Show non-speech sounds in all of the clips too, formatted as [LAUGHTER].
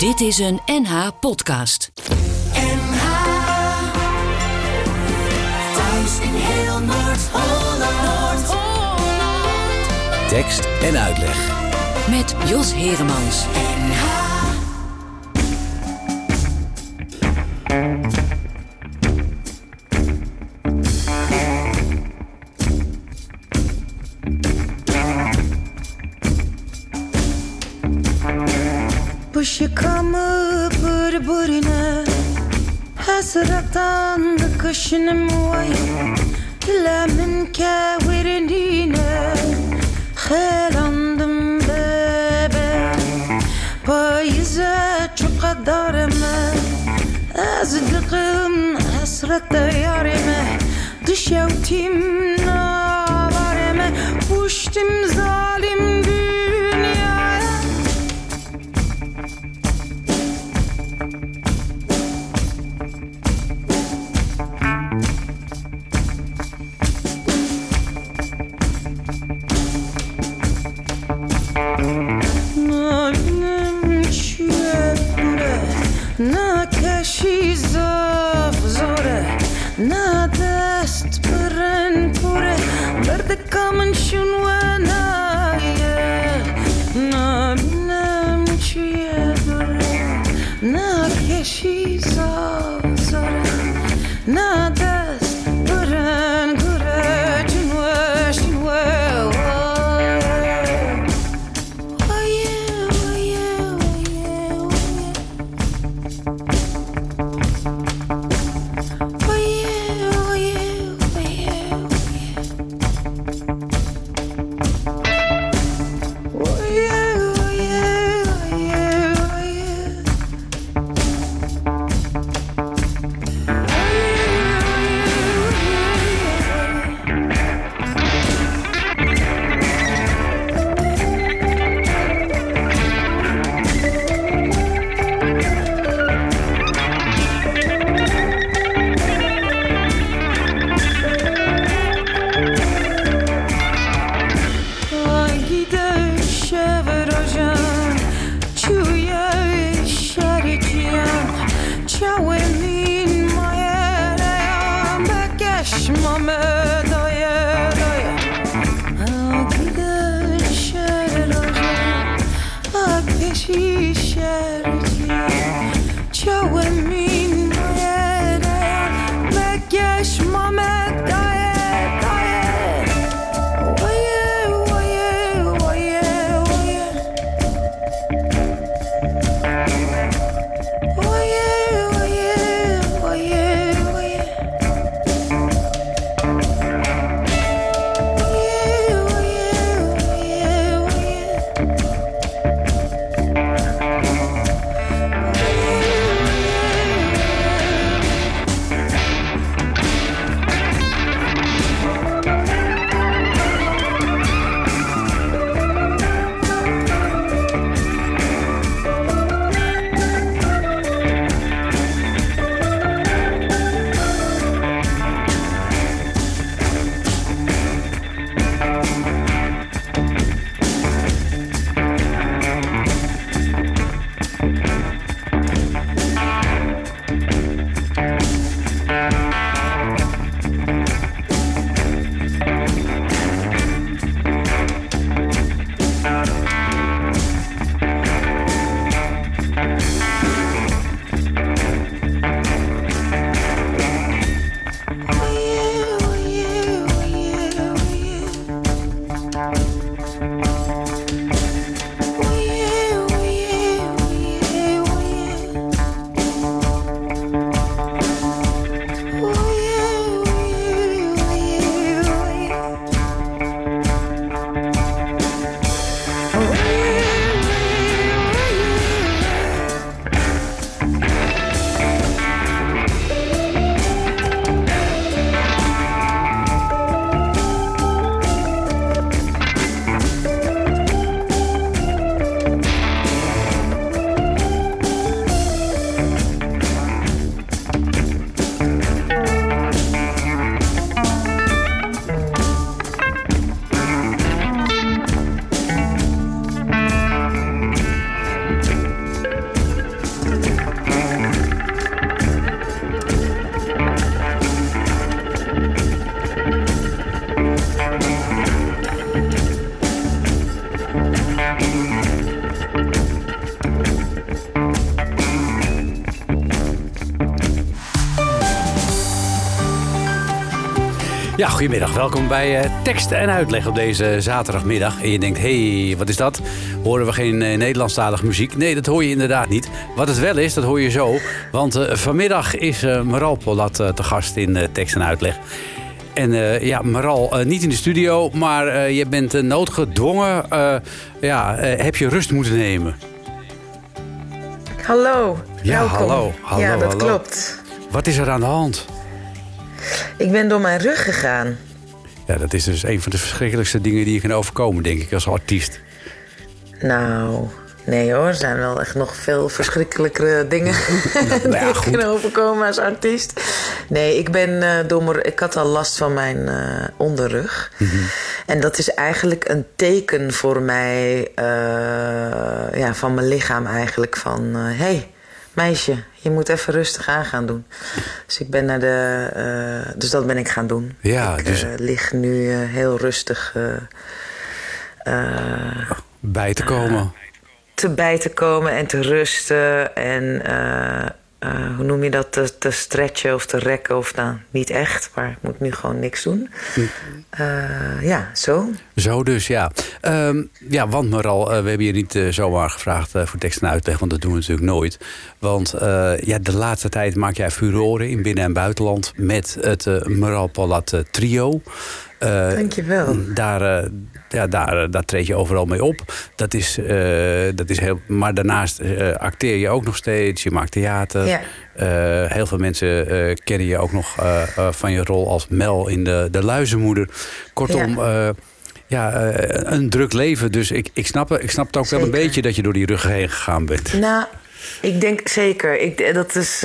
Dit is een NH podcast. NH Thuis in heel Noord-Holland. Noord Tekst en uitleg met Jos Heremans. NH حطان ذكشن موين كلا من كاورنينا خالان دم بابا بايزة قدر ما أزدقم حسرة يارمه دشاوتي من Ja, goedemiddag. Welkom bij uh, tekst en uitleg op deze zaterdagmiddag. En je denkt, hé, hey, wat is dat? Horen we geen uh, Nederlandstalige muziek? Nee, dat hoor je inderdaad niet. Wat het wel is, dat hoor je zo. Want uh, vanmiddag is Maral Polat te gast in tekst en uitleg. En ja, Maral, niet in de studio, maar je bent noodgedwongen. ja, heb je rust moeten nemen? Hallo, ja, welkom. Hallo, hallo, ja, dat hallo. klopt. Wat is er aan de hand? Ik ben door mijn rug gegaan. Ja, dat is dus een van de verschrikkelijkste dingen die je kan overkomen, denk ik, als artiest. Nou, nee hoor, er zijn wel echt nog veel verschrikkelijkere dingen [LAUGHS] Nou, [LAUGHS] die ja, ik kan overkomen als artiest. Nee, ik ben uh, door mijn, ik had al last van mijn uh, onderrug. Mhm. En dat is eigenlijk een teken voor mij, uh, ja, van mijn lichaam eigenlijk, van hé, hey, meisje, je moet even rustig aan gaan doen. Dus ik ben naar de. Uh, dus dat ben ik gaan doen. Ja, ik dus... uh, lig nu uh, heel rustig. bij te komen. te bij te komen en te rusten. En uh, hoe noem je dat? Te, te, stretchen of te rekken. Of nou, niet echt, maar ik moet nu gewoon niks doen. Uh, ja, zo. Zo dus, ja. Um, ja, want Maral, uh, we hebben je niet zomaar gevraagd voor tekst en uitleg. Want dat doen we natuurlijk nooit. Want ja, de laatste tijd maak jij furoren in binnen- en buitenland. Met het Maral Palat trio. Dank je wel. Daar, ja, daar, daar treed je overal mee op. Dat is, dat is heel, maar daarnaast acteer je ook nog steeds. Je maakt theater. Ja. Uh, heel veel mensen kennen je ook nog van je rol als Mel in de, de Luizenmoeder. Kortom, ja. ja een druk leven. Dus ik, ik, snap, ik snap het ook Zeker. wel een beetje dat je door die rug heen gegaan bent. Nou, ik denk zeker. Ik, dat is,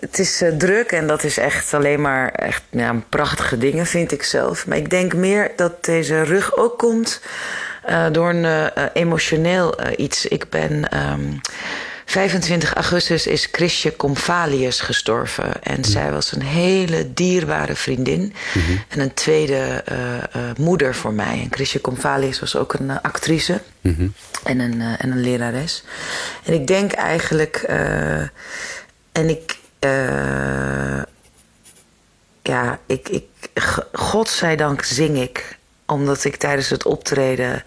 het is druk en dat is echt alleen maar echt, ja, prachtige dingen, vind ik zelf. Maar ik denk meer dat deze rug ook komt door een emotioneel iets. Ik ben. Um, 25 augustus is Chrisje Comfalius gestorven. En mm. zij was een hele dierbare vriendin. Mm -hmm. En een tweede uh, uh, moeder voor mij. En Chrisje Comfalius was ook een uh, actrice. Mm -hmm. en, een, en een lerares. En ik denk eigenlijk... en ik... ja, ik, ik... Godzijdank zing ik omdat ik tijdens het optreden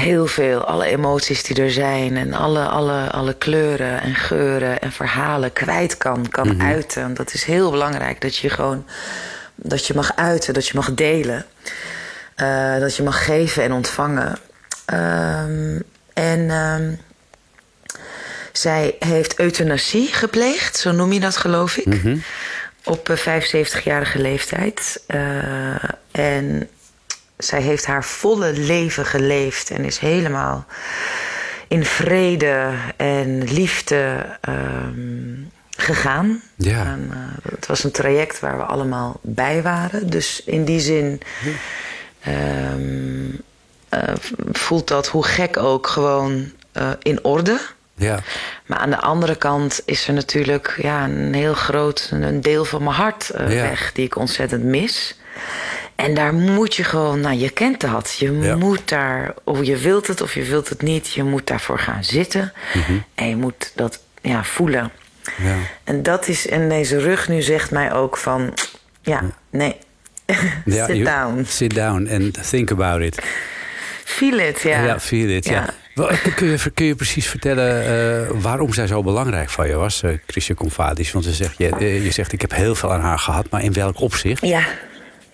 heel veel, alle emoties die er zijn en alle, alle, alle kleuren en geuren en verhalen kwijt kan, kan mm -hmm. uiten. Dat is heel belangrijk dat je gewoon dat je mag uiten, dat je mag delen, uh, dat je mag geven en ontvangen. Um, en um, zij heeft euthanasie gepleegd, zo noem je dat geloof ik, mm -hmm. op 75-jarige leeftijd. Uh, en zij heeft haar volle leven geleefd en is helemaal in vrede en liefde um, gegaan. Ja. En, uh, het was een traject waar we allemaal bij waren. Dus in die zin um, uh, voelt dat, hoe gek ook, gewoon uh, in orde. Ja. Maar aan de andere kant is er natuurlijk ja, een heel groot een deel van mijn hart ja. weg die ik ontzettend mis. En daar moet je gewoon, nou je kent dat. Je Ja. moet daar, of je wilt het of je wilt het niet, je moet daarvoor gaan zitten. Mhm. En je moet dat ja, voelen. Ja. En dat is, en deze rug nu zegt mij ook van, ja, nee, [LAUGHS] Ja, sit down. Sit down and think about it. Feel it, ja. Ja, feel it. Ja. Kun je, kun je precies vertellen eh, waarom zij zo belangrijk voor je was, uh, Christian Convadis? Want je zegt, je, eh, je zegt, ik heb heel veel aan haar gehad, maar in welk opzicht? Ja,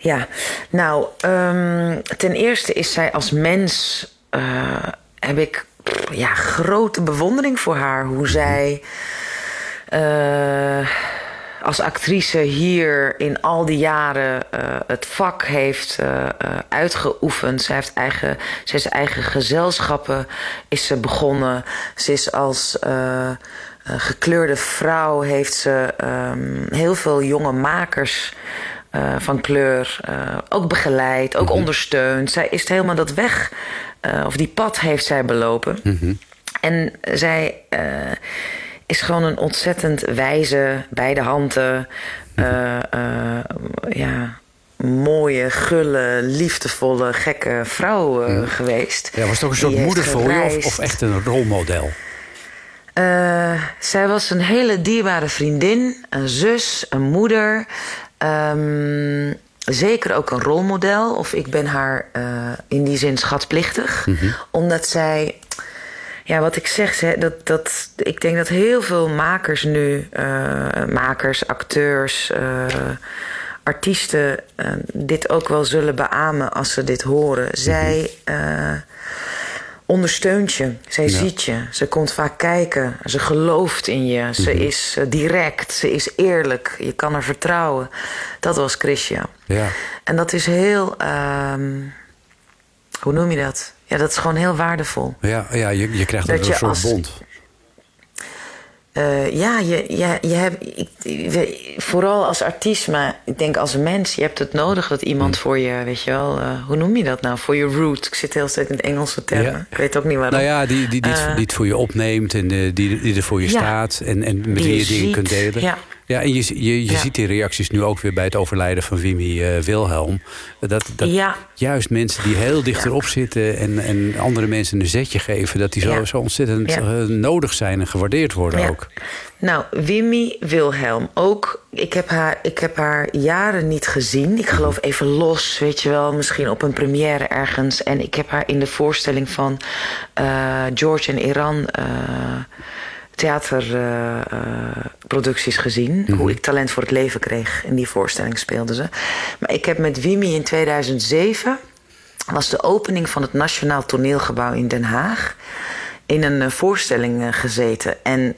ja. Nou, ehm, ten eerste is zij als mens... eh, heb ik pff, ja, grote bewondering voor haar. Hoe zij eh, als actrice hier in al die jaren eh, het vak heeft eh, eh, uitgeoefend. Zij heeft eigen, ze is eigen gezelschappen is ze begonnen. Ze is als... gekleurde vrouw heeft ze ehm, heel veel jonge makers eh, van kleur eh, ook begeleid, ook ondersteund. Zij is helemaal dat weg, eh, of die pad heeft zij belopen. En zij is gewoon een ontzettend wijze, bij de handen, eh, ja, mooie, gulle, liefdevolle, gekke vrouw geweest. Ja, was het ook een soort moeder voor je of, of echt een rolmodel? Zij was een hele dierbare vriendin, een zus, een moeder. Ehm, zeker ook een rolmodel. Of ik ben haar eh, in die zin schatplichtig. Omdat zij... Ja, wat ik zeg, ze- dat, dat, ik denk dat heel veel makers nu... eh, makers, acteurs, eh, artiesten... dit ook wel zullen beamen als ze dit horen. Zij... eh, ondersteunt je. Zij ziet je. Ze komt vaak kijken. Ze gelooft in je. Ze is eh, direct. Ze is eerlijk. Je kan haar vertrouwen. Dat was Christian. Ja. En dat is heel... ehm, hoe noem je dat? Ja, dat is gewoon heel waardevol. Ja, ja je, je krijgt Dat een soort als- bond. Eh, ja, je, je, je hebt, ik, vooral als artiest, maar ik denk als mens, je hebt het nodig dat iemand Mm. voor je, weet je wel, eh, hoe noem je dat nou? Voor je root. Ik zit heel steeds in het Engelse termen. Ja. Ik weet ook niet waarom. Nou ja, die, die, die, het- Eh, die het voor je opneemt en die, die er voor je Ja. staat. En, en met wie je je dingen kunt delen. ja. Ja, en je, je, je Ja. ziet die reacties nu ook weer bij het overlijden van Wimmy eh, Wilhelm. Dat, dat Ja. juist mensen die heel dicht erop zitten en, en andere mensen een zetje geven, dat die zo, Ja. zo ontzettend Ja. eh, nodig zijn en gewaardeerd worden Ja. ook. Nou, Wimmy Wilhelm. Ook, ik heb, haar, ik heb haar jaren niet gezien. Ik geloof even los, weet je wel. Misschien op een première ergens. En ik heb haar in de voorstelling van eh, George en Iran... theaterproducties gezien. Hoe ik talent voor het leven kreeg. In die voorstelling speelden ze. Maar ik heb met Wimmy in 2007... was de opening van het Nationaal Toneelgebouw in Den Haag... in een eh, voorstelling eh, gezeten. En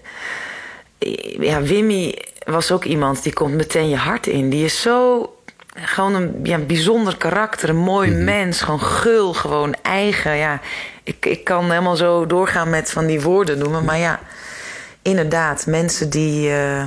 ja, Wimmy was ook iemand die komt meteen je hart in. Die is zo gewoon een ja, bijzonder karakter, een mooi mens, gewoon gul, gewoon eigen. Ja, ik, ik kan helemaal zo doorgaan met van die woorden noemen, maar ja, inderdaad, mensen die, eh,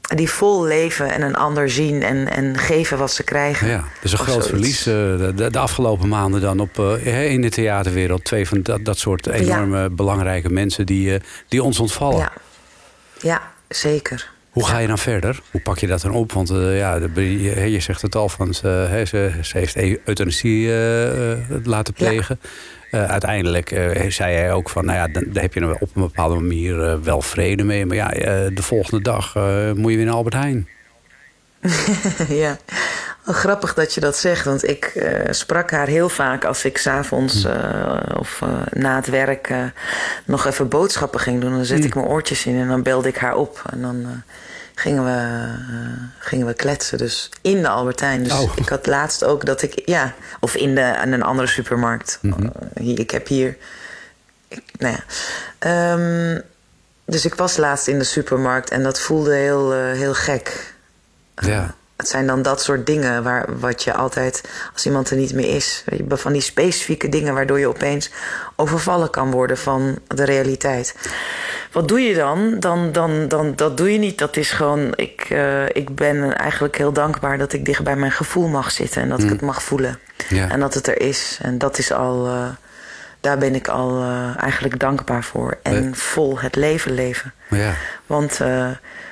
die vol leven en een ander zien en, en geven wat ze krijgen. Ja, is een groot zoiets. verlies. eh, de, de afgelopen maanden dan op, eh, in de theaterwereld. Twee van dat, dat soort enorme belangrijke mensen die, die ons ontvallen. Ja, ja zeker. Hoe ga je dan verder? Hoe pak je dat dan op? Want ja, je, je zegt het al, van, ze, ze, ze heeft eu- euthanasie laten Ja. Eh, uiteindelijk eh, zei hij ook van, nou ja, dan, daar heb je er op een bepaalde manier eh, wel vrede mee. Maar ja, de volgende dag moet je weer naar Albert Heijn. [LAUGHS] ja, Wel grappig dat je dat zegt. Want ik sprak haar heel vaak als ik s'avonds uh, of na het werk nog even boodschappen ging doen. Dan zette mm. ik mijn oortjes in en dan belde ik haar op. En dan gingen, we, gingen we kletsen. Dus in de Albertijn. Dus oh. ik had laatst ook dat ik, ja, of in, de, in een andere supermarkt. Mm -hmm. hier, ik heb hier, ik, nou ja. Um, dus ik was laatst in de supermarkt en dat voelde heel, heel gek. Ja. Het zijn dan dat soort dingen waar, wat je altijd, als iemand er niet meer is, van die specifieke dingen waardoor je opeens overvallen kan worden van de realiteit. Wat doe je dan? Dan, dan, dan dat doe je niet. Dat is gewoon, ik, uh, ik ben eigenlijk heel dankbaar dat ik dicht bij mijn gevoel mag zitten en dat mm. ik het mag voelen. Ja. En dat het er is. En dat is al, uh, daar ben ik al uh, eigenlijk dankbaar voor. En vol het leven leven. Ja. Want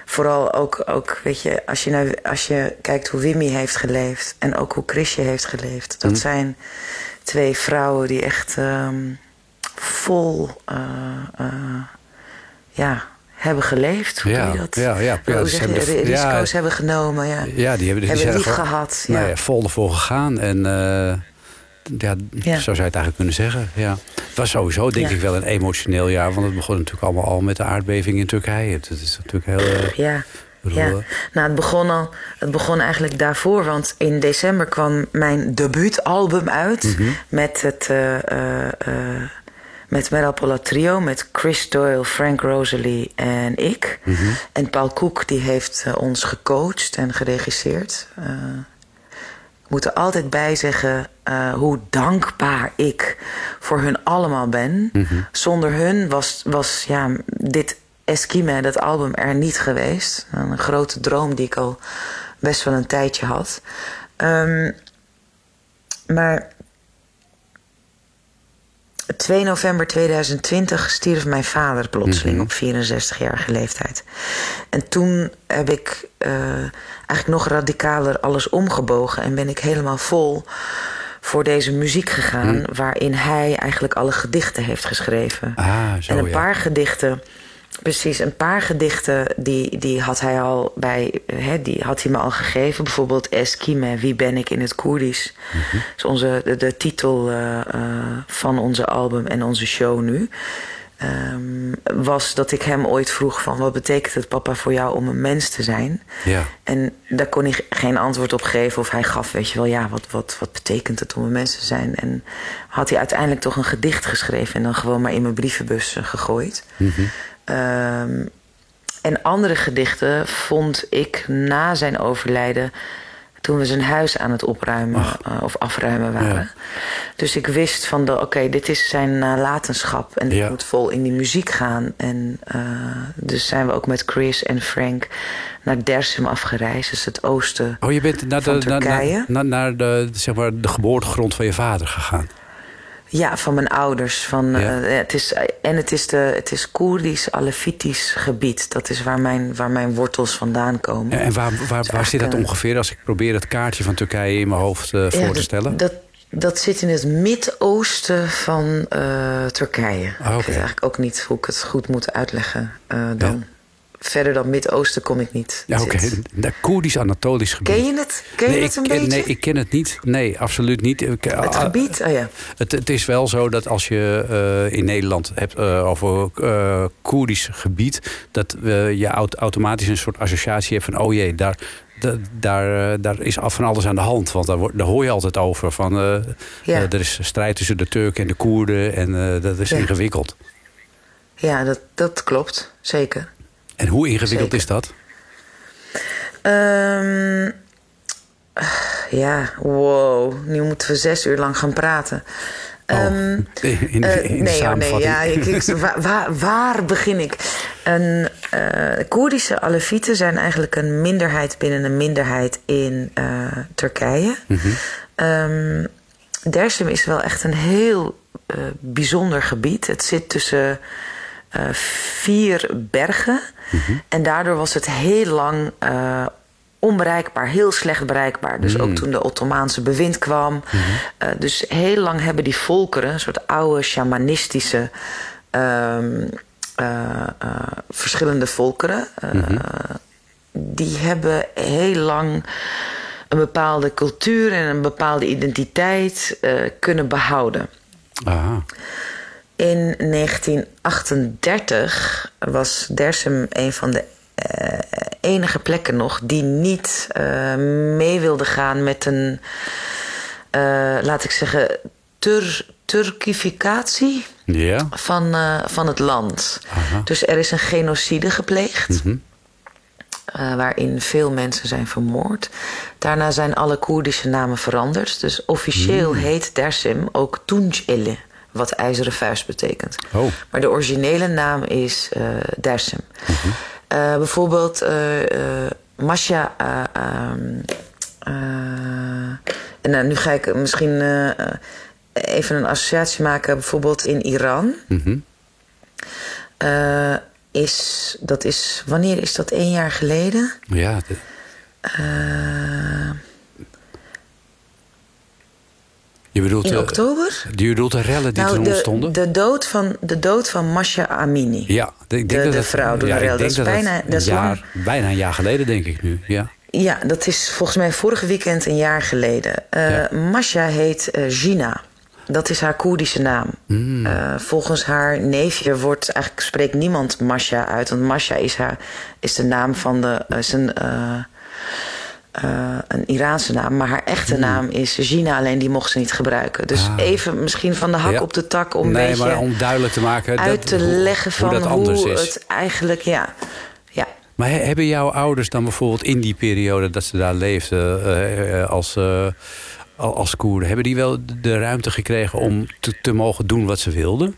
vooral ook, ook weet je, als je, nou, als je kijkt hoe Wimmy heeft geleefd en ook hoe Chrisje heeft geleefd. Dat mm. zijn twee vrouwen die echt um, vol uh, uh, ja, hebben geleefd. Hoe ja, dat? Ja, ja, ja, hoe zeg je, de, risico's hebben genomen. Ja, ja die hebben, die hebben lief gewoon, gehad. Nou ja. vol ervoor gegaan. En uh, ja, zo zou je het eigenlijk kunnen zeggen. Ja. Het was sowieso denk ik wel een emotioneel jaar. Want het begon natuurlijk allemaal al met de aardbeving in Turkije. Dat is natuurlijk heel... Uh, ja. Ja, nou, het begon, al, het begon eigenlijk daarvoor. Want in december kwam mijn debuutalbum uit. Mm -hmm. Met het uh, met Metal Trio. Met Chris Doyle, Frank Rosalie en ik. Mm -hmm. En Paul Koek die heeft ons gecoacht en geregisseerd. Ik moet er altijd bij zeggen uh, hoe dankbaar ik voor hun allemaal ben. Mm -hmm. Zonder hun was, was ja, dit Eskime, dat album, er niet geweest. Een grote droom die ik al best wel een tijdje had. Um, maar 2 november 2020 stierf mijn vader plotseling mm -hmm. op 64-jarige leeftijd. En toen heb ik uh, eigenlijk nog radicaler alles omgebogen en ben ik helemaal vol voor deze muziek gegaan, mm. waarin hij eigenlijk alle gedichten heeft geschreven. Ah, zo, en een ja. paar gedichten Precies, een paar gedichten die, die had hij al bij, hè, die had hij me al gegeven. Bijvoorbeeld Eskime, Wie ben ik in het Koerdisch. Dat is onze, de, de titel eh, eh, van onze album en onze show nu. Ehm, was dat ik hem ooit vroeg van wat betekent het papa voor jou om een mens te zijn? Ja. En daar kon hij geen antwoord op geven. Of hij gaf, weet je wel, ja, wat, wat, wat betekent het om een mens te zijn? En had hij uiteindelijk toch een gedicht geschreven... en dan gewoon maar in mijn brievenbus eh, gegooid. Ehm, en andere gedichten vond ik na zijn overlijden... toen we zijn huis aan het opruimen eh, of afruimen waren. Ja. Dus ik wist van, de, oké, dit is zijn nalatenschap. En dit Ja. moet vol in die muziek gaan. En eh, dus zijn we ook met Chris en Frank naar Dersum afgereisd. Dus het oosten Oh, je bent naar de, naar, Turkije. naar, naar de, zeg maar, de geboortegrond van je vader gegaan. Ja, van mijn ouders. Van, Ja. eh, het is, en het is, de, het is Koerdisch, Alevitisch gebied. Dat is waar mijn, waar mijn wortels vandaan komen. En, waar, waar, waar zit dat eh, ongeveer als ik probeer het kaartje van Turkije in mijn hoofd eh, voor Ja, te stellen? Dat, dat zit in het midoosten van eh, Turkije. Ah. Ik weet eigenlijk ook niet hoe ik het goed moet uitleggen. eh, dan. Verder dan Midoosten kom ik niet. ja, oké. De Koerdisch-Anatolisch gebied. Ken je het? Ken je het een ik, beetje? Nee, ik ken het niet. Nee, absoluut niet. Ik- het ah, gebied? Oh ja. Het, het is wel zo dat als je eh, in Nederland hebt eh, over eh Koerdisch gebied, dat eh, je aut- automatisch een soort associatie hebt van: oh jee, daar, da- daar, eh, daar is af van alles aan de hand. Want daar, hoor je altijd over. Van, eh, Ja. eh, er is strijd tussen de Turken en de Koerden en eh, dat is Ja. ingewikkeld. Ja, dat, dat klopt. Zeker. En hoe ingewikkeld Zeker. is dat? Ehm, ja, wow. Nu moeten we zes uur lang gaan praten. Oh, Ehm, in, in, in Eh, de nee, oh, nee, ja, ik, ik- [LAUGHS] waar, waar, begin ik? Een, eh, Koerdische Alevieten zijn eigenlijk een minderheid binnen een minderheid in eh, Turkije. Ehm, Dersim is wel echt een heel bijzonder gebied. Het zit tussen vier bergen. En daardoor was het heel lang eh, onbereikbaar, heel slecht bereikbaar. Dus ook toen de Ottomaanse bewind kwam. Eh, dus heel lang hebben die volkeren, een soort oude shamanistische. ehm, eh, eh, verschillende volkeren. eh, Die hebben heel lang een bepaalde cultuur en een bepaalde identiteit eh, kunnen behouden. Aha. In 1938 was Dersum een van de eh, enige plekken nog die niet eh, mee wilde gaan met een, eh, laat ik zeggen, tur Turkificatie van, van het land. Aha. Dus er is een genocide gepleegd. Mhm. waarin veel mensen zijn vermoord. Daarna zijn alle Koerdische namen veranderd. Dus officieel Mm. heet Dersim ook Tunceli, wat ijzeren vuist betekent. Oh. Maar de originele naam is Dersim. Eh, bijvoorbeeld eh, Masha. eh, ehm, eh, en nou, nu ga ik misschien even een associatie maken. Bijvoorbeeld in Iran. Mhm. Is, dat is, wanneer is dat? Één jaar geleden? Ja, de- Eh, je bedoelt, in eh, oktober? je bedoelt de rellen die Nou, toen de, ontstonden? de, dood van, de dood van Masha Amini. ja, de, ik denk de- dat de vrouw door de ja, rel. Dat is bijna- dat is jaar, bijna een jaar geleden, denk ik nu. Ja. Ja, dat is volgens mij vorige weekend een jaar geleden. Ja. Masha heet eh, Gina. Dat is haar Koerdische naam. Mm. Eh, volgens haar neefje wordt eigenlijk spreekt niemand Masha uit. Want Masha is, haar, is de naam van de. Is een, eh, een Iraanse naam. Maar haar echte naam is Gina, alleen die mocht ze niet gebruiken. Dus. Ah. even misschien van de hak Ja. op de tak om een nee, beetje maar om duidelijk te maken uit dat, te hoe- leggen van hoe dat anders hoe is. het eigenlijk. Ja, ja. Maar he- hebben jouw ouders dan bijvoorbeeld in die periode dat ze daar leefden eh, eh, als, al- als Koerden, hebben die wel de ruimte gekregen om te, te mogen doen wat ze wilden?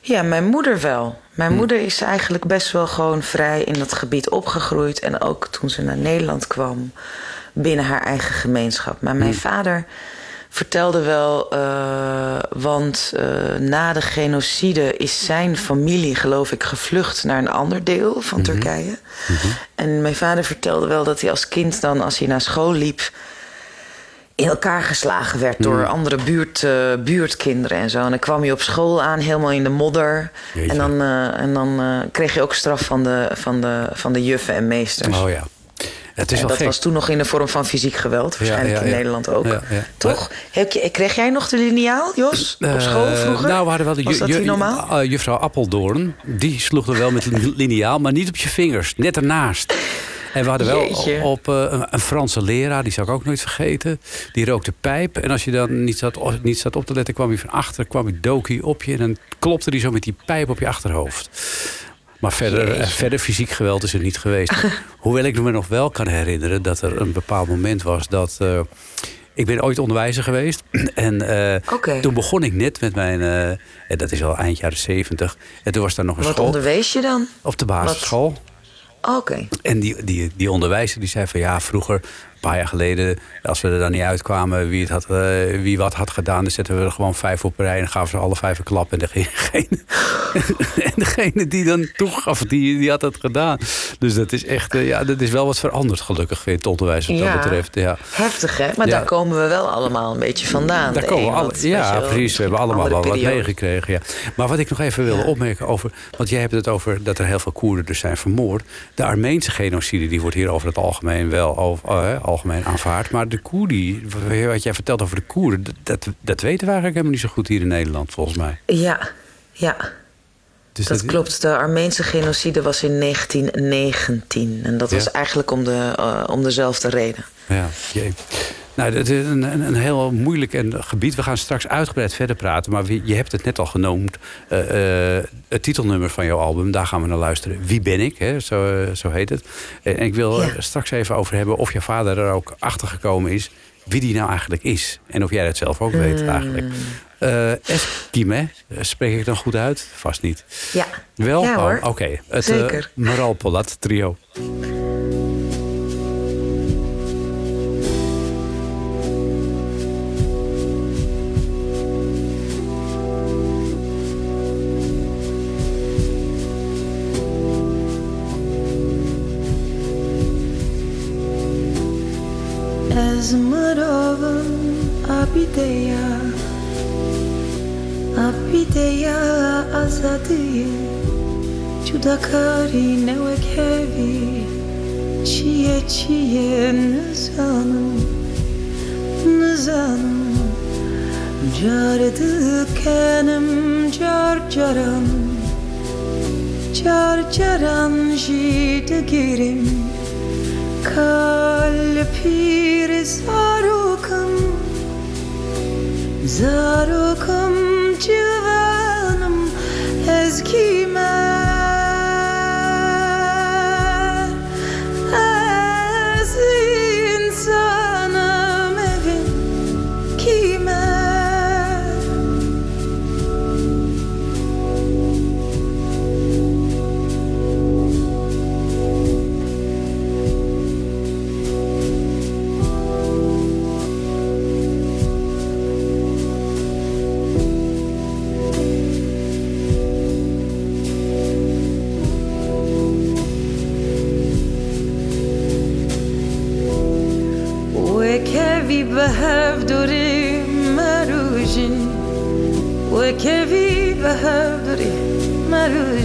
Ja, mijn moeder wel. Hm. Mijn moeder is eigenlijk best wel gewoon vrij in dat gebied opgegroeid. En ook toen ze naar Nederland kwam, binnen haar eigen gemeenschap. Maar Hm. mijn vader vertelde wel, eh, want eh, na de genocide is zijn familie, geloof ik, gevlucht naar een ander deel van Mhm. Turkije. En mijn vader vertelde wel dat hij als kind dan, als hij naar school liep in elkaar geslagen werd door andere buurt, eh, buurtkinderen en zo. En dan kwam je op school aan, helemaal in de modder. Jeetje. En dan, eh, en dan eh, kreeg je ook straf van de, van de, van de juffen en meesters. Oh ja. Het is en wel dat gek. was toen nog in de vorm van fysiek geweld, waarschijnlijk ja, in ja. Nederland ook. Toch? Heb je, kreeg jij nog de lineaal, Jos? Op school vroeger? nou, we hadden wel de Was dat ju- normaal? juffrouw Appeldoorn. Die sloeg er wel met een liniaal, maar niet op je vingers. Net ernaast. En we hadden wel Jeetje. op eh, een, een Franse leraar, die zou ik ook nooit vergeten. Die rookte pijp. En als je dan niet zat, niet zat op te letten, kwam hij van achter, kwam hij dokie op je. En dan klopte hij zo met die pijp op je achterhoofd. Maar verder, eh, Jeetje. verder fysiek geweld is er niet geweest. [LAUGHS] Hoewel ik me nog wel kan herinneren dat er een bepaald moment was dat. eh, ik ben ooit onderwijzer geweest. [CLEARS THROAT] En toen begon ik net met mijn. en dat is al eind jaren zeventig. En toen was daar nog een Wat school onderwees je dan? op de basisschool. Oké. En die, die, die onderwijzer die zei van ja, vroeger, paar jaar geleden, als we er dan niet uitkwamen wie, het had, eh, wie wat had gedaan, dan zetten we er gewoon vijf op rij en gaven ze alle vijf een klap. En degene, [LAUGHS] en degene die dan toegaf, die, die had het gedaan. Dus dat is echt, eh, ja, dat is wel wat veranderd gelukkig in het onderwijs wat Ja. dat betreft. Ja. Heftig, hè? Maar Ja. daar komen we wel allemaal een beetje vandaan. Daar komen we weet ja, precies. We hebben allemaal wel wat meegekregen. Ja. Maar wat ik nog even wilde opmerken over... want jij hebt het over dat er heel veel Koerden dus zijn vermoord. De Armeense genocide die wordt hier over het algemeen wel over, eh, algemeen aanvaard. Maar de Koerdi, wat jij vertelt over de Koerden... dat, dat, weten we eigenlijk helemaal niet zo goed hier in Nederland, volgens mij. Ja, ja. Dus Dat klopt. De Armeense genocide was in 1919. En dat Ja. was eigenlijk om, de, eh, om dezelfde reden. Ja, jee. Nou, het is een, een, een heel moeilijk en gebied. We gaan straks uitgebreid verder praten. Maar je hebt het net al genoemd. eh, eh, het titelnummer van jouw album, daar gaan we naar luisteren. Wie ben ik? Hè? Zo, eh, zo heet het. En ik wil Ja. straks even over hebben of je vader er ook achter gekomen is. Wie die nou eigenlijk is. En of jij dat zelf ook weet eigenlijk. Eh Eskime, spreek ik dan goed uit? Vast niet. Ja. Wel? Ja, Oh. Oké. Het Zeker. Maral Polat trio. Abideyalım abideya Abideya azadi Cudakari nevekevi Çiye çiye nızanım Nızanım Cardıkenim car caram Car caran jide girim. Kalbi rızan Zara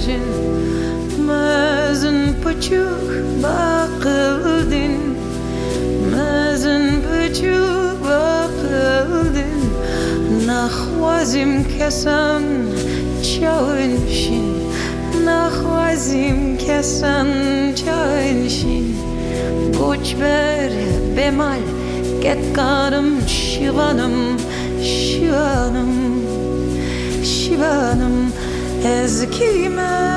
imagine Mazın puçuk bakıldın. Mazın puçuk bakıldın. Nahvazim kesan çağınşin Nahvazim kesan çağınşin Koçber bemal ketkanım şivanım şivanım şivanım. Ezkime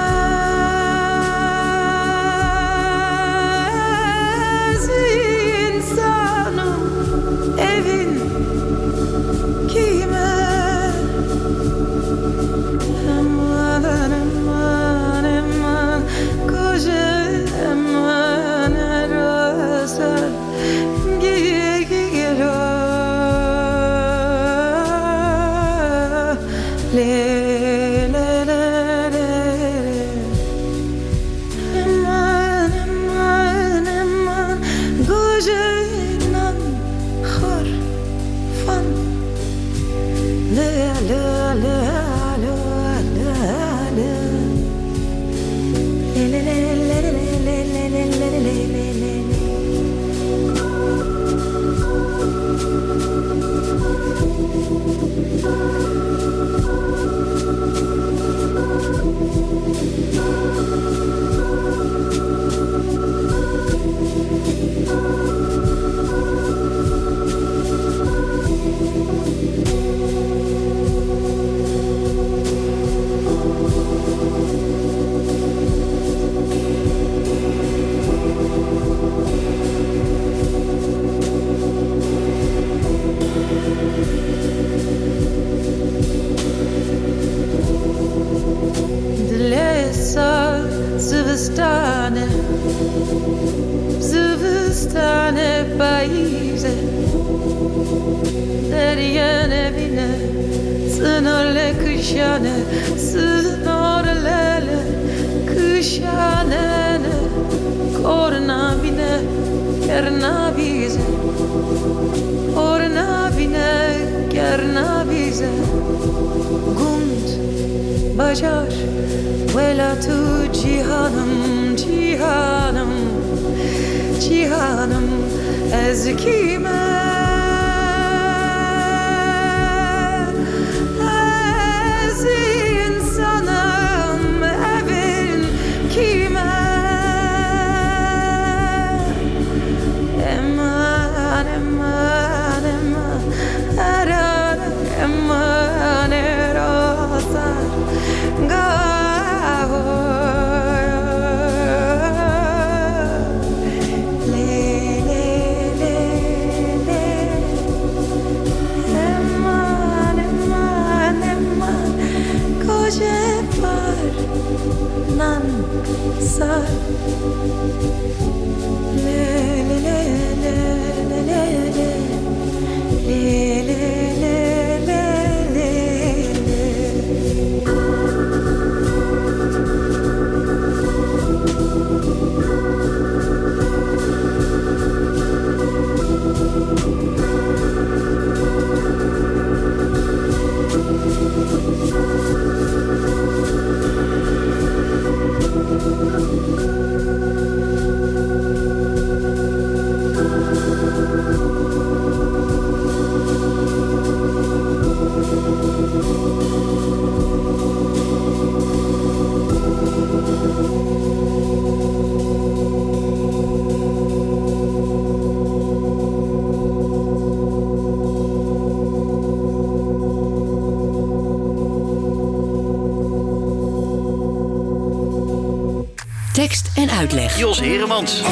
uitleg. Jos Heremans.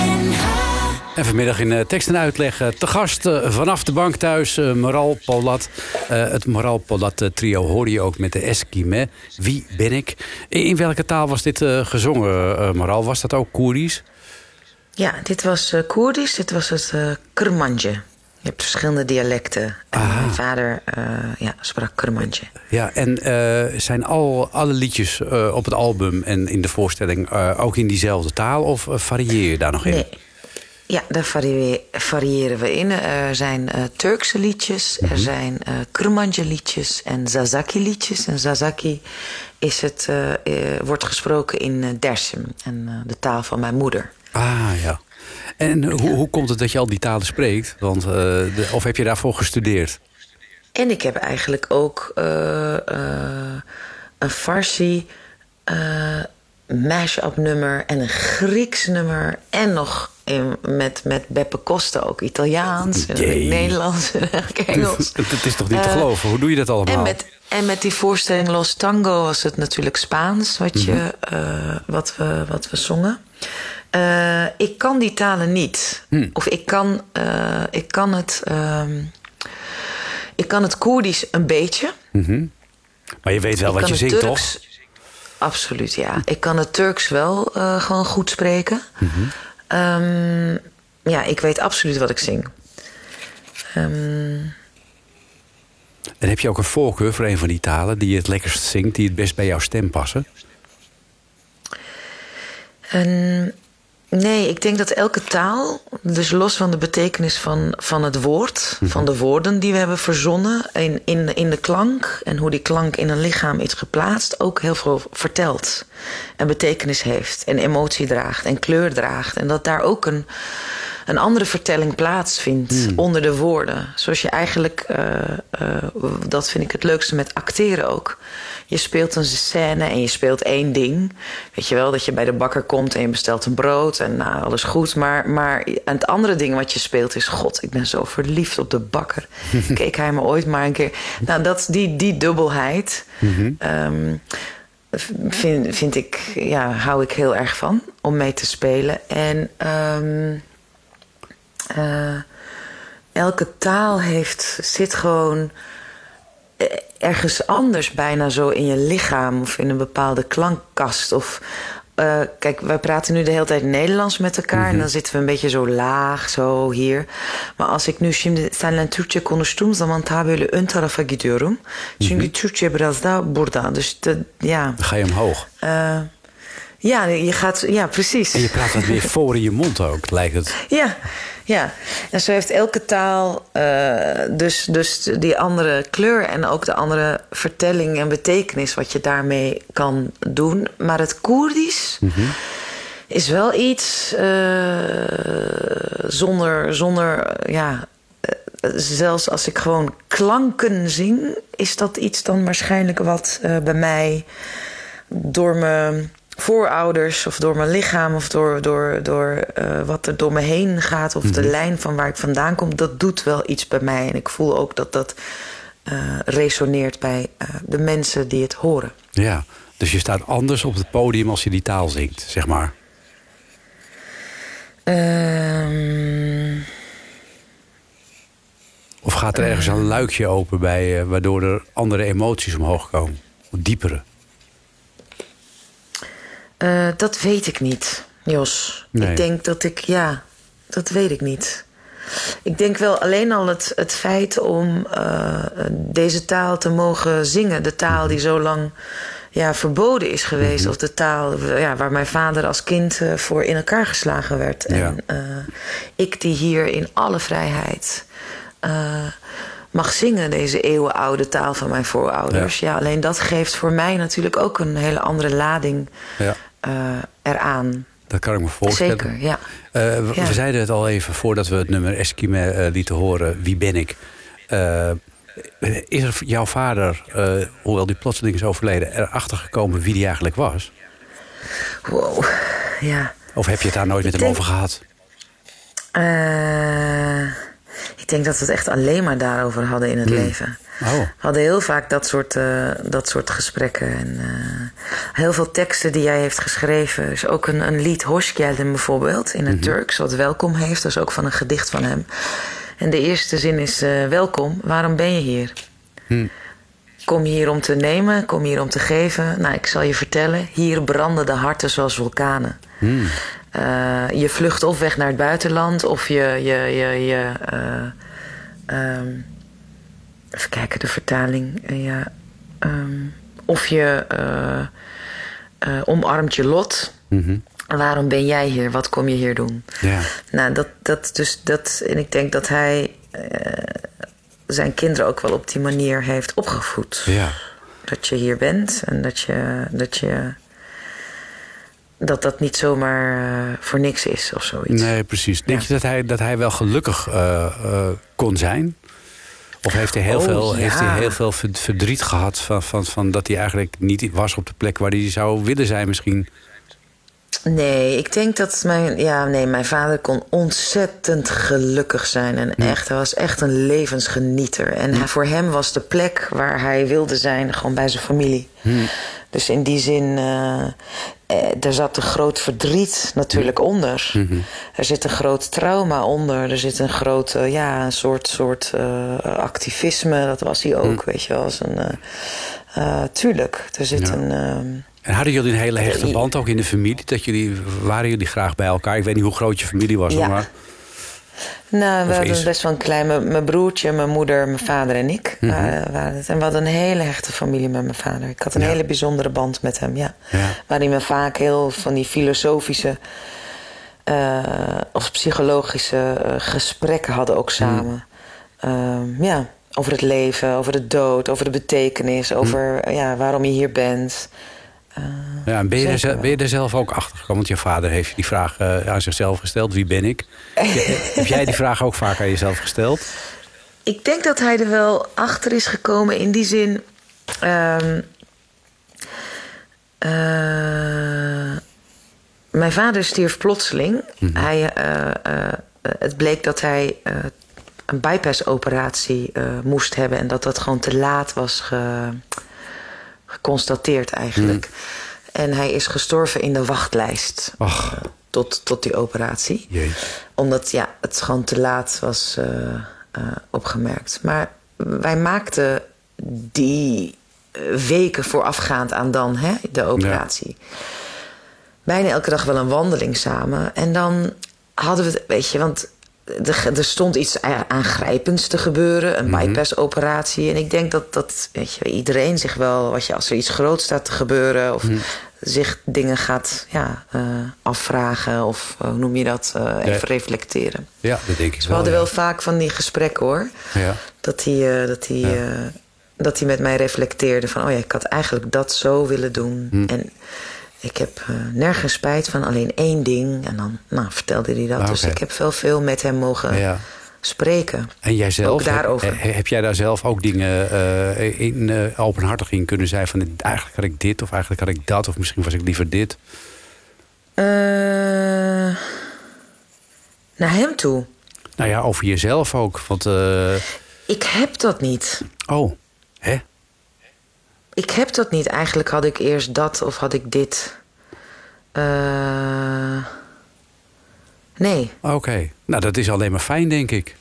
En vanmiddag in eh, tekst en uitleg eh, te gast eh, vanaf de bank thuis, eh, Moral Polat. Eh, het Moral Polat trio hoorde je ook met de Eskime. Wie ben ik? In, in welke taal was dit gezongen, eh Moral? Was dat ook Koerisch? Ja, dit was eh Koerdisch, dit was het eh Kurmanje. Je hebt verschillende dialecten. En mijn vader eh, ja, sprak Kurmanje. Ja, en eh, zijn al, alle liedjes eh, op het album en in de voorstelling ook in diezelfde taal? Of varieer je daar nog in? Nee. Ja, daar varie- variëren we in. Er zijn Turkse liedjes, er zijn eh Kurmanje liedjes en Zazaki liedjes. En Zazaki is het, wordt gesproken in Dersim, en, de taal van mijn moeder. Ah, ja. En hoe, hoe komt het dat je al die talen spreekt? Want, eh, de, of heb je daarvoor gestudeerd? En ik heb eigenlijk ook eh, eh, een Farsi mash-up nummer en een Grieks nummer. En nog in, met, met Beppe Costa ook Italiaans. En. Nederlands en [LAUGHS] Engels. Het is toch niet te geloven? Hoe doe je dat allemaal? En met, en met die voorstelling Los Tango was het natuurlijk Spaans wat, je, Mhm. eh, wat, we, wat we zongen. Eh, ik kan die talen niet. Hm. Of ik kan, eh, ik kan het. ehm, ik kan het Koerdisch een beetje. Maar je weet wel ik wat je zingt, Turks, toch? Absoluut, ja. Ik kan het Turks wel eh, gewoon goed spreken. Mhm. Ehm, ja, ik weet absoluut wat ik zing. Ehm, En heb je ook een voorkeur voor een van die talen die je het lekkerst zingt, die het best bij jouw stem passen? En nee, ik denk dat elke taal, dus los van de betekenis van, van het woord, van de woorden die we hebben verzonnen, in, in, in de klank en hoe die klank in een lichaam is geplaatst, ook heel veel vertelt. En betekenis heeft, en emotie draagt, en kleur draagt. En dat daar ook een, een andere vertelling plaatsvindt onder de woorden. Zoals je eigenlijk, eh, eh, dat vind ik het leukste met acteren ook. Je speelt een scène en je speelt één ding. Weet je wel, dat je bij de bakker komt en je bestelt een brood en nou, alles goed. Maar, maar en het andere ding wat je speelt is... God, ik ben zo verliefd op de bakker. [LAUGHS] Keek hij me ooit maar een keer... Nou, dat, die, die dubbelheid ehm, vind, vind ik, ja, hou ik heel erg van om mee te spelen. En ehm, eh, elke taal heeft, zit gewoon eh, ergens anders bijna zo in je lichaam of in een bepaalde klankkast. Of, eh, kijk, wij praten nu de hele tijd Nederlands met elkaar en dan zitten we een beetje zo laag, zo hier. Maar als ik nu şimdi seninle Türkçe konuştuğum zaman tabi öyle ön tarafa gidiyorum. Çünkü Türkçe biraz daha burada. Dus de, ja, Dan ga je omhoog. ja, je gaat, ja, precies. En je praat wat meer [LAUGHS] voor in je mond ook, lijkt het. Ja, ja. En zo heeft elke taal eh, dus, dus die andere kleur en ook de andere vertelling en betekenis wat je daarmee kan doen. Maar het Koerdisch is wel iets eh, zonder, zonder, ja, eh, zelfs als ik gewoon klanken zing, is dat iets dan waarschijnlijk wat bij mij door mijn voorouders of door mijn lichaam of door, door, door eh, wat er door me heen gaat of de lijn van waar ik vandaan kom, dat doet wel iets bij mij. En ik voel ook dat dat eh, resoneert bij eh, de mensen die het horen. Ja, dus je staat anders op het podium als je die taal zingt, zeg maar. Ehm, Of gaat er ergens een luikje open bij, waardoor er andere emoties omhoog komen? Diepere. Eh, dat weet ik niet, Jos. Nee. Ik denk dat ik, ja, dat weet ik niet. Ik denk wel alleen al het, het feit om eh, deze taal te mogen zingen. De taal die zo lang ja, verboden is geweest. Of de taal ja, waar mijn vader als kind eh, voor in elkaar geslagen werd. Ja. En ik die hier in alle vrijheid mag zingen. Deze eeuwenoude taal van mijn voorouders. Ja. alleen dat geeft voor mij natuurlijk ook een hele andere lading Ja, eh, eraan. dat kan ik me voorstellen. Zeker, ja. Eh, we, Ja. we zeiden het al even voordat we het nummer Eskime eh, lieten horen. Wie ben ik? Is er jouw vader, hoewel die plotseling is overleden, erachter gekomen wie die eigenlijk was? Wow, ja. Of heb je het daar nooit met hem over gehad? Eh, ik denk dat we het echt alleen maar daarover hadden in het leven. Oh. We hadden heel vaak dat soort, eh, dat soort gesprekken. En, eh, heel veel teksten die jij heeft geschreven. Is ook een, een lied, Hoşgeldin bijvoorbeeld, in het Turks, wat welkom heeft. Dat is ook van een gedicht van hem. En de eerste zin is: eh, Welkom, waarom ben je hier? Kom hier om te nemen, kom hier om te geven. Nou, ik zal je vertellen, hier branden de harten zoals vulkanen. Eh, je vlucht of weg naar het buitenland, of je. je, je, je eh, ehm, even kijken, de vertaling. Eh, ja, ehm, of je omarmt je lot. Waarom ben jij hier? Wat kom je hier doen? Ja. Nou, dat, dat, dus dat, en ik denk dat hij zijn kinderen ook wel op die manier heeft opgevoed. Ja. Dat je hier bent en dat je. Dat je dat dat niet zomaar eh, voor niks is of zoiets. Nee, precies. Denk Ja. je dat hij, dat hij wel gelukkig eh, eh, kon zijn? Of heeft hij heel, Oh, veel, ja. heeft hij heel veel ver- verdriet gehad van, van, van dat hij eigenlijk niet was op de plek waar hij zou willen zijn misschien? Nee, ik denk dat mijn, ja, nee, mijn vader kon ontzettend gelukkig zijn. En echt, hij was echt een levensgenieter. En hij- voor hem was de plek waar hij wilde zijn gewoon bij zijn familie. Dus in die zin, eh, er zat een groot verdriet natuurlijk onder. Er zit een groot trauma onder. Er zit een groot, eh, ja, een soort, soort eh, activisme. Dat was hij ook, weet je wel. Als een, tuurlijk, er zit Ja. een... ehm, En hadden jullie een hele hechte band ook in de familie? Dat jullie, waren jullie graag bij elkaar? Ik weet niet hoe groot je familie was, Ja. maar Nou, we is- best wel een klein... Mijn, broertje, mijn moeder, mijn vader en ik Mhm. waren, waren het. En we hadden een hele hechte familie met mijn vader. Ik had een Ja. hele bijzondere band met hem, ja. Ja. Waarin we vaak heel van die filosofische... eh, of psychologische eh, gesprekken hadden ook samen. Ehm, ja, over het leven, over de dood, over de betekenis... over ja, waarom je hier bent. Ja, en ben, je er, ben je er zelf ook achter gekomen? Want je vader heeft die vraag eh, aan zichzelf gesteld. Wie ben ik? [LAUGHS] Heb jij die vraag ook vaak aan jezelf gesteld? Ik denk dat hij er wel achter is gekomen in die zin. ehm, eh, mijn vader stierf plotseling. Hij, eh, het bleek dat hij een bypassoperatie moest hebben en dat dat gewoon te laat was ge- geconstateerd eigenlijk. En hij is gestorven in de wachtlijst Ach. eh, tot, tot die operatie omdat ja, het gewoon te laat was eh, eh, opgemerkt. Maar wij maakten die weken voorafgaand aan dan hè, de operatie. Bijna elke dag wel een wandeling samen. En dan hadden we het, weet je, want er, er stond iets aangrijpends te gebeuren, een bypass-operatie. En ik denk dat, dat weet je, iedereen zich wel, wat je, als er iets groots staat te gebeuren, of zich dingen gaat ja, eh, afvragen, of eh, hoe noem je dat, eh, even reflecteren. Ja, dat denk ik Dus we wel. hadden ja. wel vaak van die gesprekken hoor. Ja. Dat hij, dat, hij, Ja. dat hij met mij reflecteerde van... oh ja, ik had eigenlijk dat zo willen doen. Hm. En ik heb eh, nergens spijt van, alleen één ding. En dan nou, vertelde hij dat. Ah, Dus ik heb wel veel met hem mogen Ja. spreken. En jij zelf, Ook daarover. Heb, heb jij daar zelf ook dingen eh, in, eh, openhartig in kunnen zijn van eigenlijk had ik dit of eigenlijk had ik dat of misschien was ik liever dit? Naar hem toe. Nou ja, over jezelf ook. Want, Ik heb dat niet. oh, hè? Ik heb dat niet. Eigenlijk had ik eerst dat of had ik dit. Eh, nee. Oké. Nou, dat is alleen maar fijn, denk ik.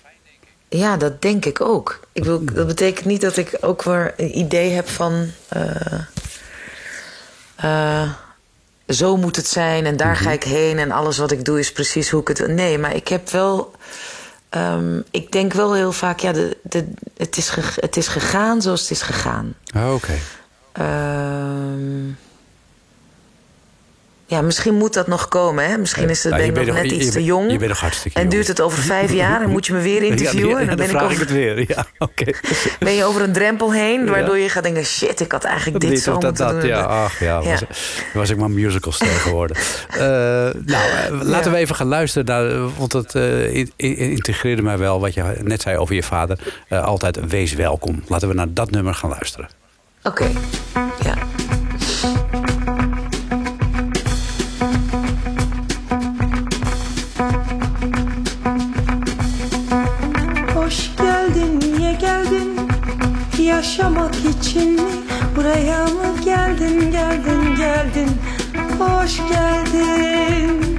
Ja, dat denk ik ook. Ik wil, dat betekent niet dat ik ook weer een idee heb van. eh, eh, zo moet het zijn en daar ga ik heen en alles wat ik doe is precies hoe ik het. Nee, maar ik heb wel. ehm, ik denk wel heel vaak, ja, de, de, het, is ge- het is gegaan zoals het is gegaan. Oh, Oké. Ehm, ja, misschien moet dat nog komen. Hè? Misschien is het Nou, je ben ik bent nog nog- net je iets te jong. je bent nog hartstikke En duurt het over vijf [LAUGHS] jaar en moet je me weer interviewen. Ja, dan ben, vraag ik ik over, het weer. Ja, [LAUGHS] ben je over een drempel heen, waardoor je gaat denken: shit, ik had eigenlijk dit, Dit zo dat, moeten dat. doen. Ja, ach ja. Ja. Was, was ik maar musicalster geworden. Eh, nou, eh, laten we even gaan luisteren. Naar, want het eh, in- in- integreerde mij wel wat je net zei over je vader. Altijd wees welkom. Laten we naar dat nummer gaan luisteren. Oké, ja. Hoş geldin, niye geldin? Yaşamak için mi? Buraya mı geldin, geldin, geldin? Hoş geldin.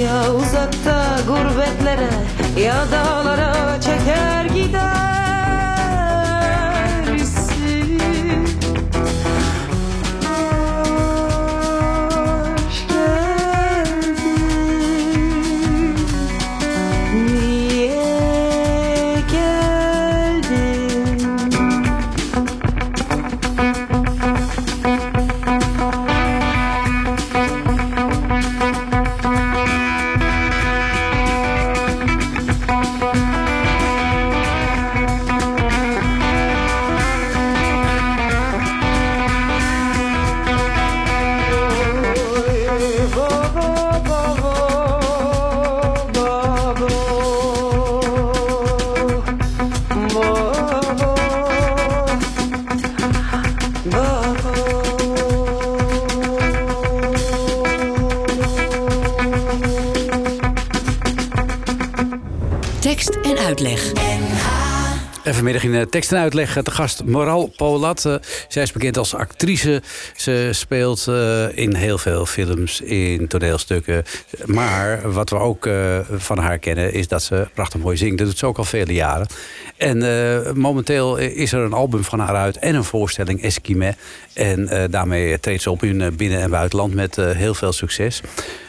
Ya uzakta gurbetlere ya dağlara çeker tekst en uitleg te gast Moral Polat. Zij is bekend als actrice. Ze speelt eh, in heel veel films, in toneelstukken. Maar wat we ook eh, van haar kennen is dat ze prachtig mooi zingt. Dat doet ze ook al vele jaren. En eh, momenteel is er een album van haar uit en een voorstelling Esquimé. En daarmee treedt ze op in binnen- en buitenland met heel veel succes.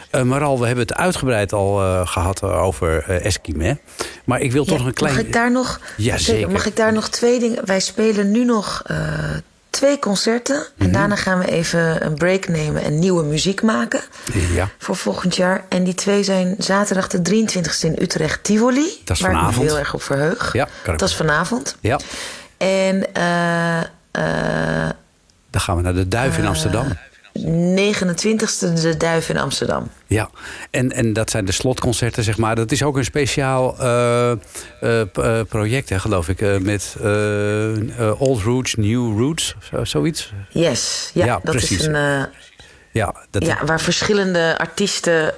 Eh Maral, we hebben het uitgebreid al eh, gehad over eh Esquimé. Maar ik wil toch nog een klein... Mag ik daar nog, Ja, zeker. Mag ik daar nog twee dingen... Wij spelen nu nog twee concerten. Mhm. En daarna gaan we even een break nemen en nieuwe muziek maken. Ja. Voor volgend jaar. En die twee zijn zaterdag de 23e in Utrecht Tivoli. Dat is waar ik me heel erg op verheug. Ja, Dat is vanavond. Ja, En dan gaan we naar de Duif in Amsterdam. 29e de Duif in Amsterdam. Ja, en, en dat zijn de slotconcerten, zeg maar. Dat is ook een speciaal eh, eh, eh, project, hè, geloof ik. met Old Roots, New Roots, zo, zoiets. Yes, ja, Ja, dat precies. is een... Ja, dat, Ja, waar verschillende artiesten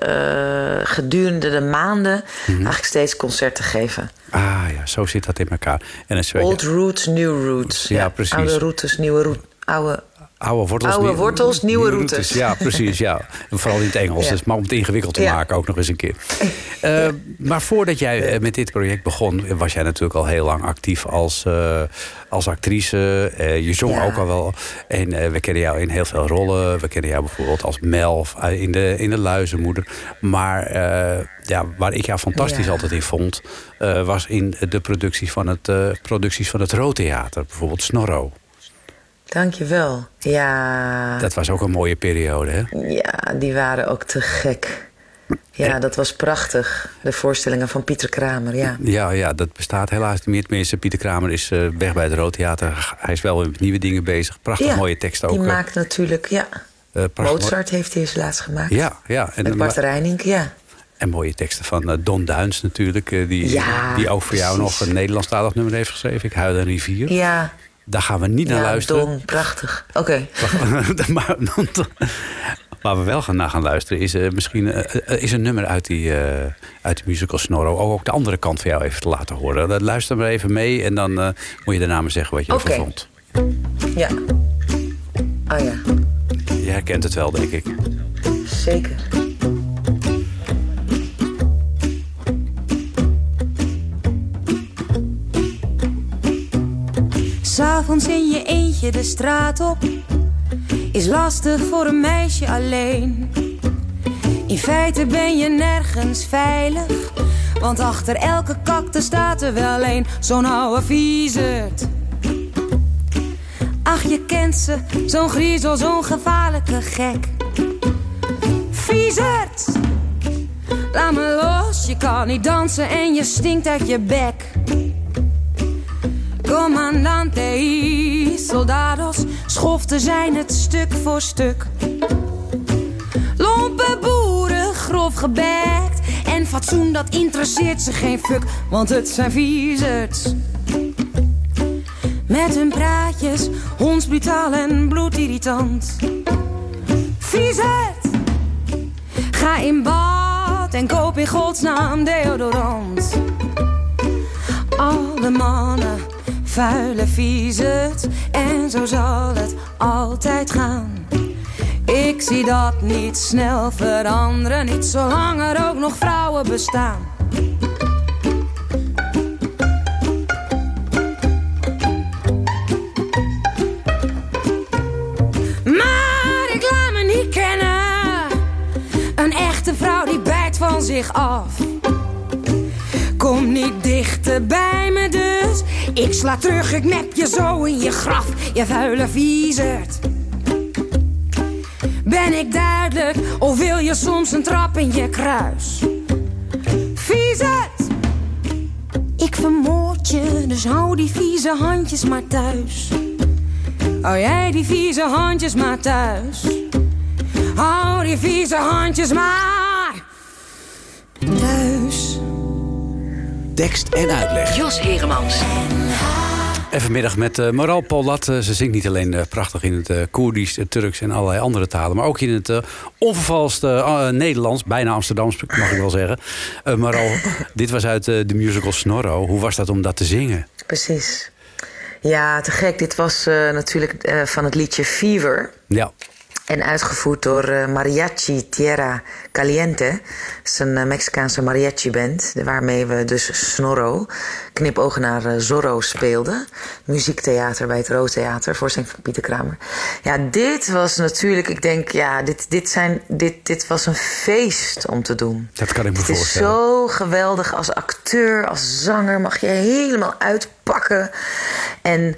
gedurende de maanden Mhm. eigenlijk steeds concerten geven. Ah ja, zo zit dat in elkaar. En Old roots, new roots. Ja, precies. Oude routes, nieuwe routes. Oude... Oude wortels, Oude wortels, nieuwe routes. Ja, precies. Ja. [LAUGHS] Vooral in het Engels. Ja. Dus, maar om het ingewikkeld te Ja. maken ook nog eens een keer. [LAUGHS] Eh, maar voordat jij eh, met dit project begon... was jij natuurlijk al heel lang actief als, eh, als actrice. Eh, je zong Ja. ook al wel. En we kennen jou in heel veel rollen. We kennen jou bijvoorbeeld als Mel in de, in de Luizenmoeder. Maar ja, waar ik jou fantastisch altijd in vond... was in de producties van het, producties van het Roodtheater. Bijvoorbeeld Snorro. Dankjewel. Ja, Dat was ook een mooie periode, hè? ja, die waren ook te gek. Ja, dat was prachtig. De voorstellingen van Pieter Kramer, ja. Ja, ja, dat bestaat helaas niet meer. Tenminste, Pieter Kramer is eh, weg bij het Roodtheater. Hij is wel met nieuwe dingen bezig. Prachtig ja, mooie tekst ook. Die eh, maakt natuurlijk, ja. eh, Mozart heeft hij eens laatst gemaakt. Ja, ja. En, Met Bart Reining, ja. en mooie teksten van Don Duins natuurlijk. die, Ja, die ook voor jou precies. nog een Nederlandstalig nummer heeft geschreven. Ik huil een rivier. Ja, Daar gaan we niet naar luisteren. Prachtig. Oké. [LAUGHS] maar, waar we wel gaan naar gaan luisteren is eh, misschien eh, eh, is een nummer uit die, uit de musical Snorro. Ook, ook de andere kant van jou even te laten horen. Luister maar even mee en dan moet je daarna maar zeggen wat je ervan vond. Ja. Oh ja, Je herkent het wel, denk ik. zeker. S'avonds in je eentje de straat op is lastig voor een meisje alleen. In feite ben je nergens veilig, want achter elke kakte staat er wel een, zo'n oude viezerd. Ach, je kent ze, zo'n griezel, zo'n gevaarlijke gek. Viezerd! Laat me los, je kan niet dansen en je stinkt uit je bek. Commandante y soldados, schoften zijn het stuk voor stuk. Lompe boeren, grof gebekt. En fatsoen, dat interesseert ze geen fuck, want het zijn viezerds. Met hun praatjes, hondsbrutaal en bloedirritant. Viezerd! Ga in bad en koop in godsnaam deodorant. Alle mannen vuile viezerd. En zo zal het altijd gaan. Ik zie dat niet snel veranderen, niet zolang er ook nog vrouwen bestaan. Maar ik laat me niet kennen. Een echte vrouw die bijt van zich af. Kom niet dichter bij me dus. Ik sla terug, ik nep je zo in je graf. Je vuile viezerd. Ben ik duidelijk of wil je soms een trap in je kruis? Viezerd! Ik vermoord je, dus hou die vieze handjes maar thuis. Hou jij die vieze handjes maar thuis. Hou die vieze handjes maar Tekst en uitleg. Jos Heremans. En vanmiddag met uh, Maral Polat. Uh, ze zingt niet alleen uh, prachtig in het uh, Koerdisch, het Turks en allerlei andere talen. Maar ook in het onvervalste Nederlands. Bijna Amsterdams, mag ik wel zeggen. Maral, [LAUGHS] dit was uit de musical Snorro. Hoe was dat om dat te zingen? Precies. Ja, te gek. Dit was natuurlijk van het liedje Fever. Ja. En uitgevoerd door uh, Mariachi Tierra Caliente. Dat is een uh, Mexicaanse mariachi-band. Waarmee we dus Snorro, knipogen naar uh, Zorro speelden. Muziektheater bij het Rood Theater, voorstelling van Pieter Kramer. Ja, dit was natuurlijk, ik denk, ja, dit, dit, zijn, dit, dit was een feest om te doen. Dat kan ik me het voorstellen. Het is zo geweldig als acteur, als zanger. Mag je helemaal uitpakken. En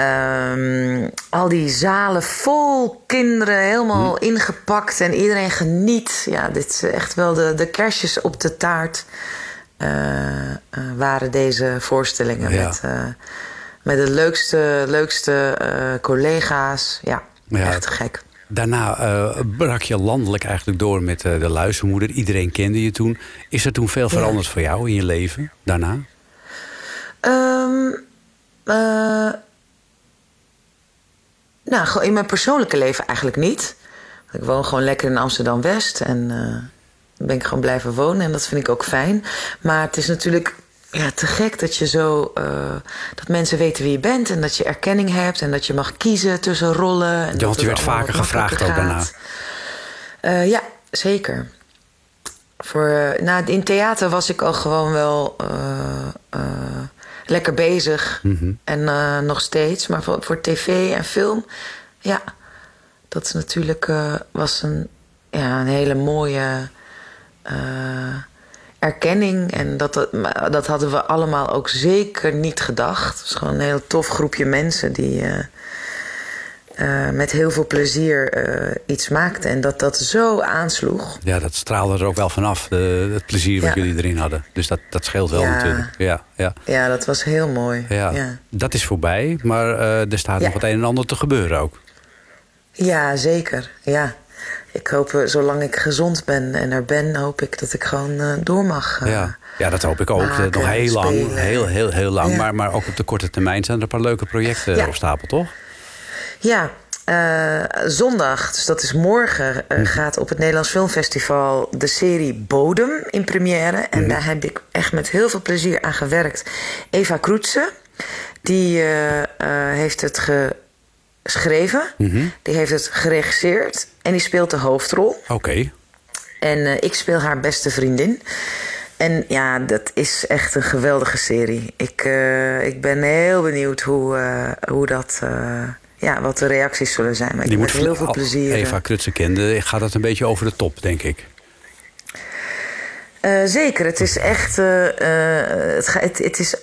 Um, al die zalen vol kinderen, helemaal hm. ingepakt en iedereen geniet. Ja, dit is echt wel de, de kerstjes op de taart. Uh, uh, waren deze voorstellingen ja. met, uh, met de leukste, leukste collega's. Ja, ja, echt gek. Daarna brak je landelijk eigenlijk door met de luistermoeder. Iedereen kende je toen. Is er toen veel veranderd ja. voor jou in je leven daarna? Um, nou, in mijn persoonlijke leven eigenlijk niet. Ik woon gewoon lekker in Amsterdam West en uh, ben ik gewoon blijven wonen en dat vind ik ook fijn. Maar het is natuurlijk ja, te gek dat je zo uh, dat mensen weten wie je bent en dat je erkenning hebt en dat je mag kiezen tussen rollen. En ja, want je werd vaker gevraagd ook daarna. Uh, ja, zeker. Voor, nou, in theater was ik al gewoon wel lekker bezig. Mm -hmm. En uh, nog steeds. Maar voor, voor, tv en film, ja, dat is natuurlijk uh, was een, ja, een hele mooie uh, erkenning. En dat, dat, dat hadden we allemaal ook zeker niet gedacht. Het is gewoon een heel tof groepje mensen die uh, met heel veel plezier uh, iets maakte. En dat dat zo aansloeg. Ja, dat straalde er ook wel vanaf. De, het plezier wat ja. jullie erin hadden. Dus dat, dat scheelt wel ja. natuurlijk. Ja, ja. ja, dat was heel mooi. Ja. Ja. Dat is voorbij. Maar uh, er staat nog het een en ander te gebeuren ook. Ja, zeker. Ja. Ik hoop, zolang ik gezond ben en er ben, hoop ik dat ik gewoon door mag. ja. ja, dat hoop ik ook. maken, nog heel lang. spelen. Heel, heel, heel lang. Ja. Maar, maar ook op de korte termijn zijn er een paar leuke projecten Ja. op stapel, toch? Ja, eh, zondag, dus dat is morgen, eh, gaat op het Nederlands Filmfestival de serie Bodem in première. En daar heb ik echt met heel veel plezier aan gewerkt. Eva Kroetse, die eh, heeft het geschreven, die heeft het geregisseerd en die speelt de hoofdrol. Oké. En ik speel haar beste vriendin. En ja, dat is echt een geweldige serie. Ik, ik ben heel benieuwd hoe, hoe dat, ja, wat de reacties zullen zijn. Maar ik Die heb moet met heel veel al- plezier. eh, Eva Krutse kende. Gaat dat een beetje over de top, denk ik. Eh, zeker, het is echt. eh, eh, het, ga- het, het, is,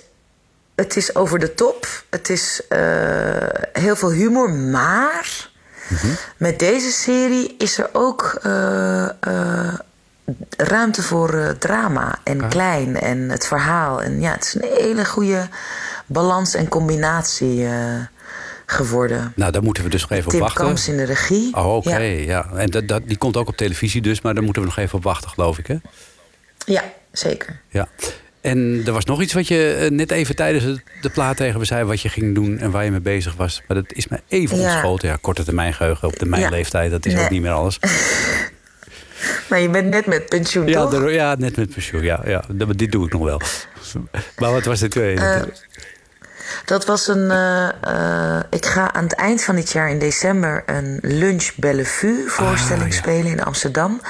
het is over de top. Het is eh, heel veel humor. Maar met deze serie is er ook eh, eh, ruimte voor eh, drama en klein en het verhaal. En ja, het is een hele goede balans en combinatie eh, geworden. Nou, daar moeten we dus nog even op Tim wachten. Kamps in de regie. Oh, oké. Ja. Ja. En dat, dat, die komt ook op televisie dus, maar daar moeten we nog even op wachten, geloof ik, hè? ja, zeker. Ja. En er was nog iets wat je eh, net even tijdens het- de plaat tegen me zei... wat je ging doen en waar je mee bezig was. Maar dat is me even Ja. ontschoten. Ja, korte termijn geheugen op de mijn Ja. leeftijd. Dat is ook niet meer alles. [LAUGHS] Maar je bent net met pensioen, Ja, toch? ja net met pensioen. Ja, ja. Dat- Dit doe ik nog wel. Maar wat was dit? tweede? Dat was een. eh, eh, ik ga aan het eind van dit jaar in december een Lunch Bellevue voorstelling Ah, ja. spelen in Amsterdam.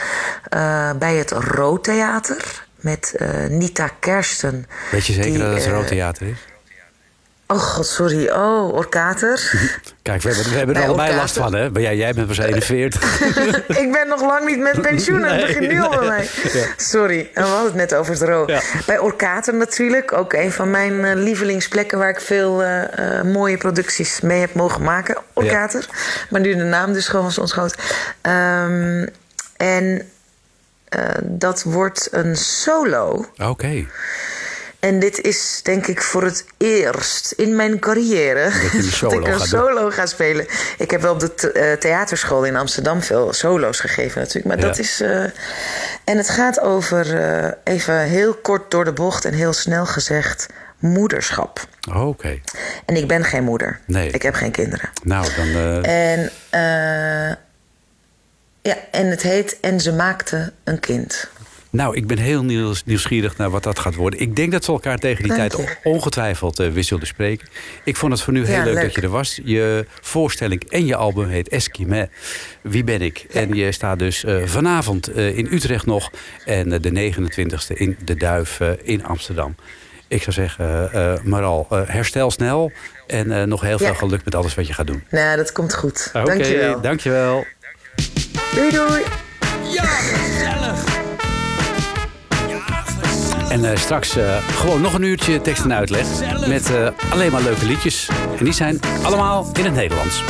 eh, bij het Rood Theater. Met Nita Kersten. Weet je zeker die, dat het Rood Theater is? Oh god, sorry. Oh, Orkater. [LAUGHS] Kijk, we hebben, we hebben er bij allebei last van, hè? Maar jij, jij bent pas 41. [LAUGHS] ik ben nog lang niet met pensioen. Het Nee, begint nu al bij mij. Sorry, we hadden het net over het rood. Ja. Bij Orkater natuurlijk. Ook een van mijn eh, lievelingsplekken... waar ik veel eh, eh, mooie producties mee heb mogen maken. Orkater. Maar nu de naam dus gewoon was ontschoten. Ehm, en eh, dat wordt een solo... Oké. En dit is denk ik voor het eerst in mijn carrière [LAUGHS] solo ik een solo ga spelen. Ik heb wel op de th- eh, theaterschool in Amsterdam veel solo's gegeven natuurlijk. Maar Ja. dat is... eh, en het gaat over, eh, even heel kort door de bocht en heel snel gezegd, moederschap. Oké. En ik ben geen moeder. Nee. Ik heb geen kinderen. Nou, dan... En, ja, en het heet En ze maakte een kind. Nou, ik ben heel nieuws- nieuwsgierig naar wat dat gaat worden. Ik denk dat we elkaar tegen die Dank tijd je. ongetwijfeld eh, weer zullen spreken. Ik vond het voor nu heel Ja, leuk, leuk. dat je er was. Je voorstelling en je album heet Eskime. Wie ben ik? En je staat dus eh, vanavond eh, in Utrecht nog. En eh, de 29e in De Duif eh, in Amsterdam. Ik zou zeggen, Maral, eh, herstel snel. En eh, nog heel veel Ja. geluk met alles wat je gaat doen. Nou, dat komt goed. Oké, Dankjewel. dankjewel. Doei doei. En eh, straks eh, gewoon nog een uurtje tekst en uitleg. Met eh, alleen maar leuke liedjes. En die zijn allemaal in het Nederlands.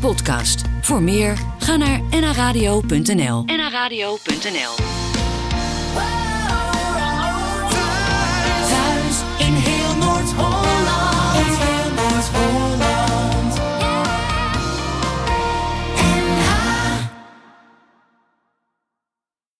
Podcast. Voor meer ga naar nhradio.nl. nhradio.nl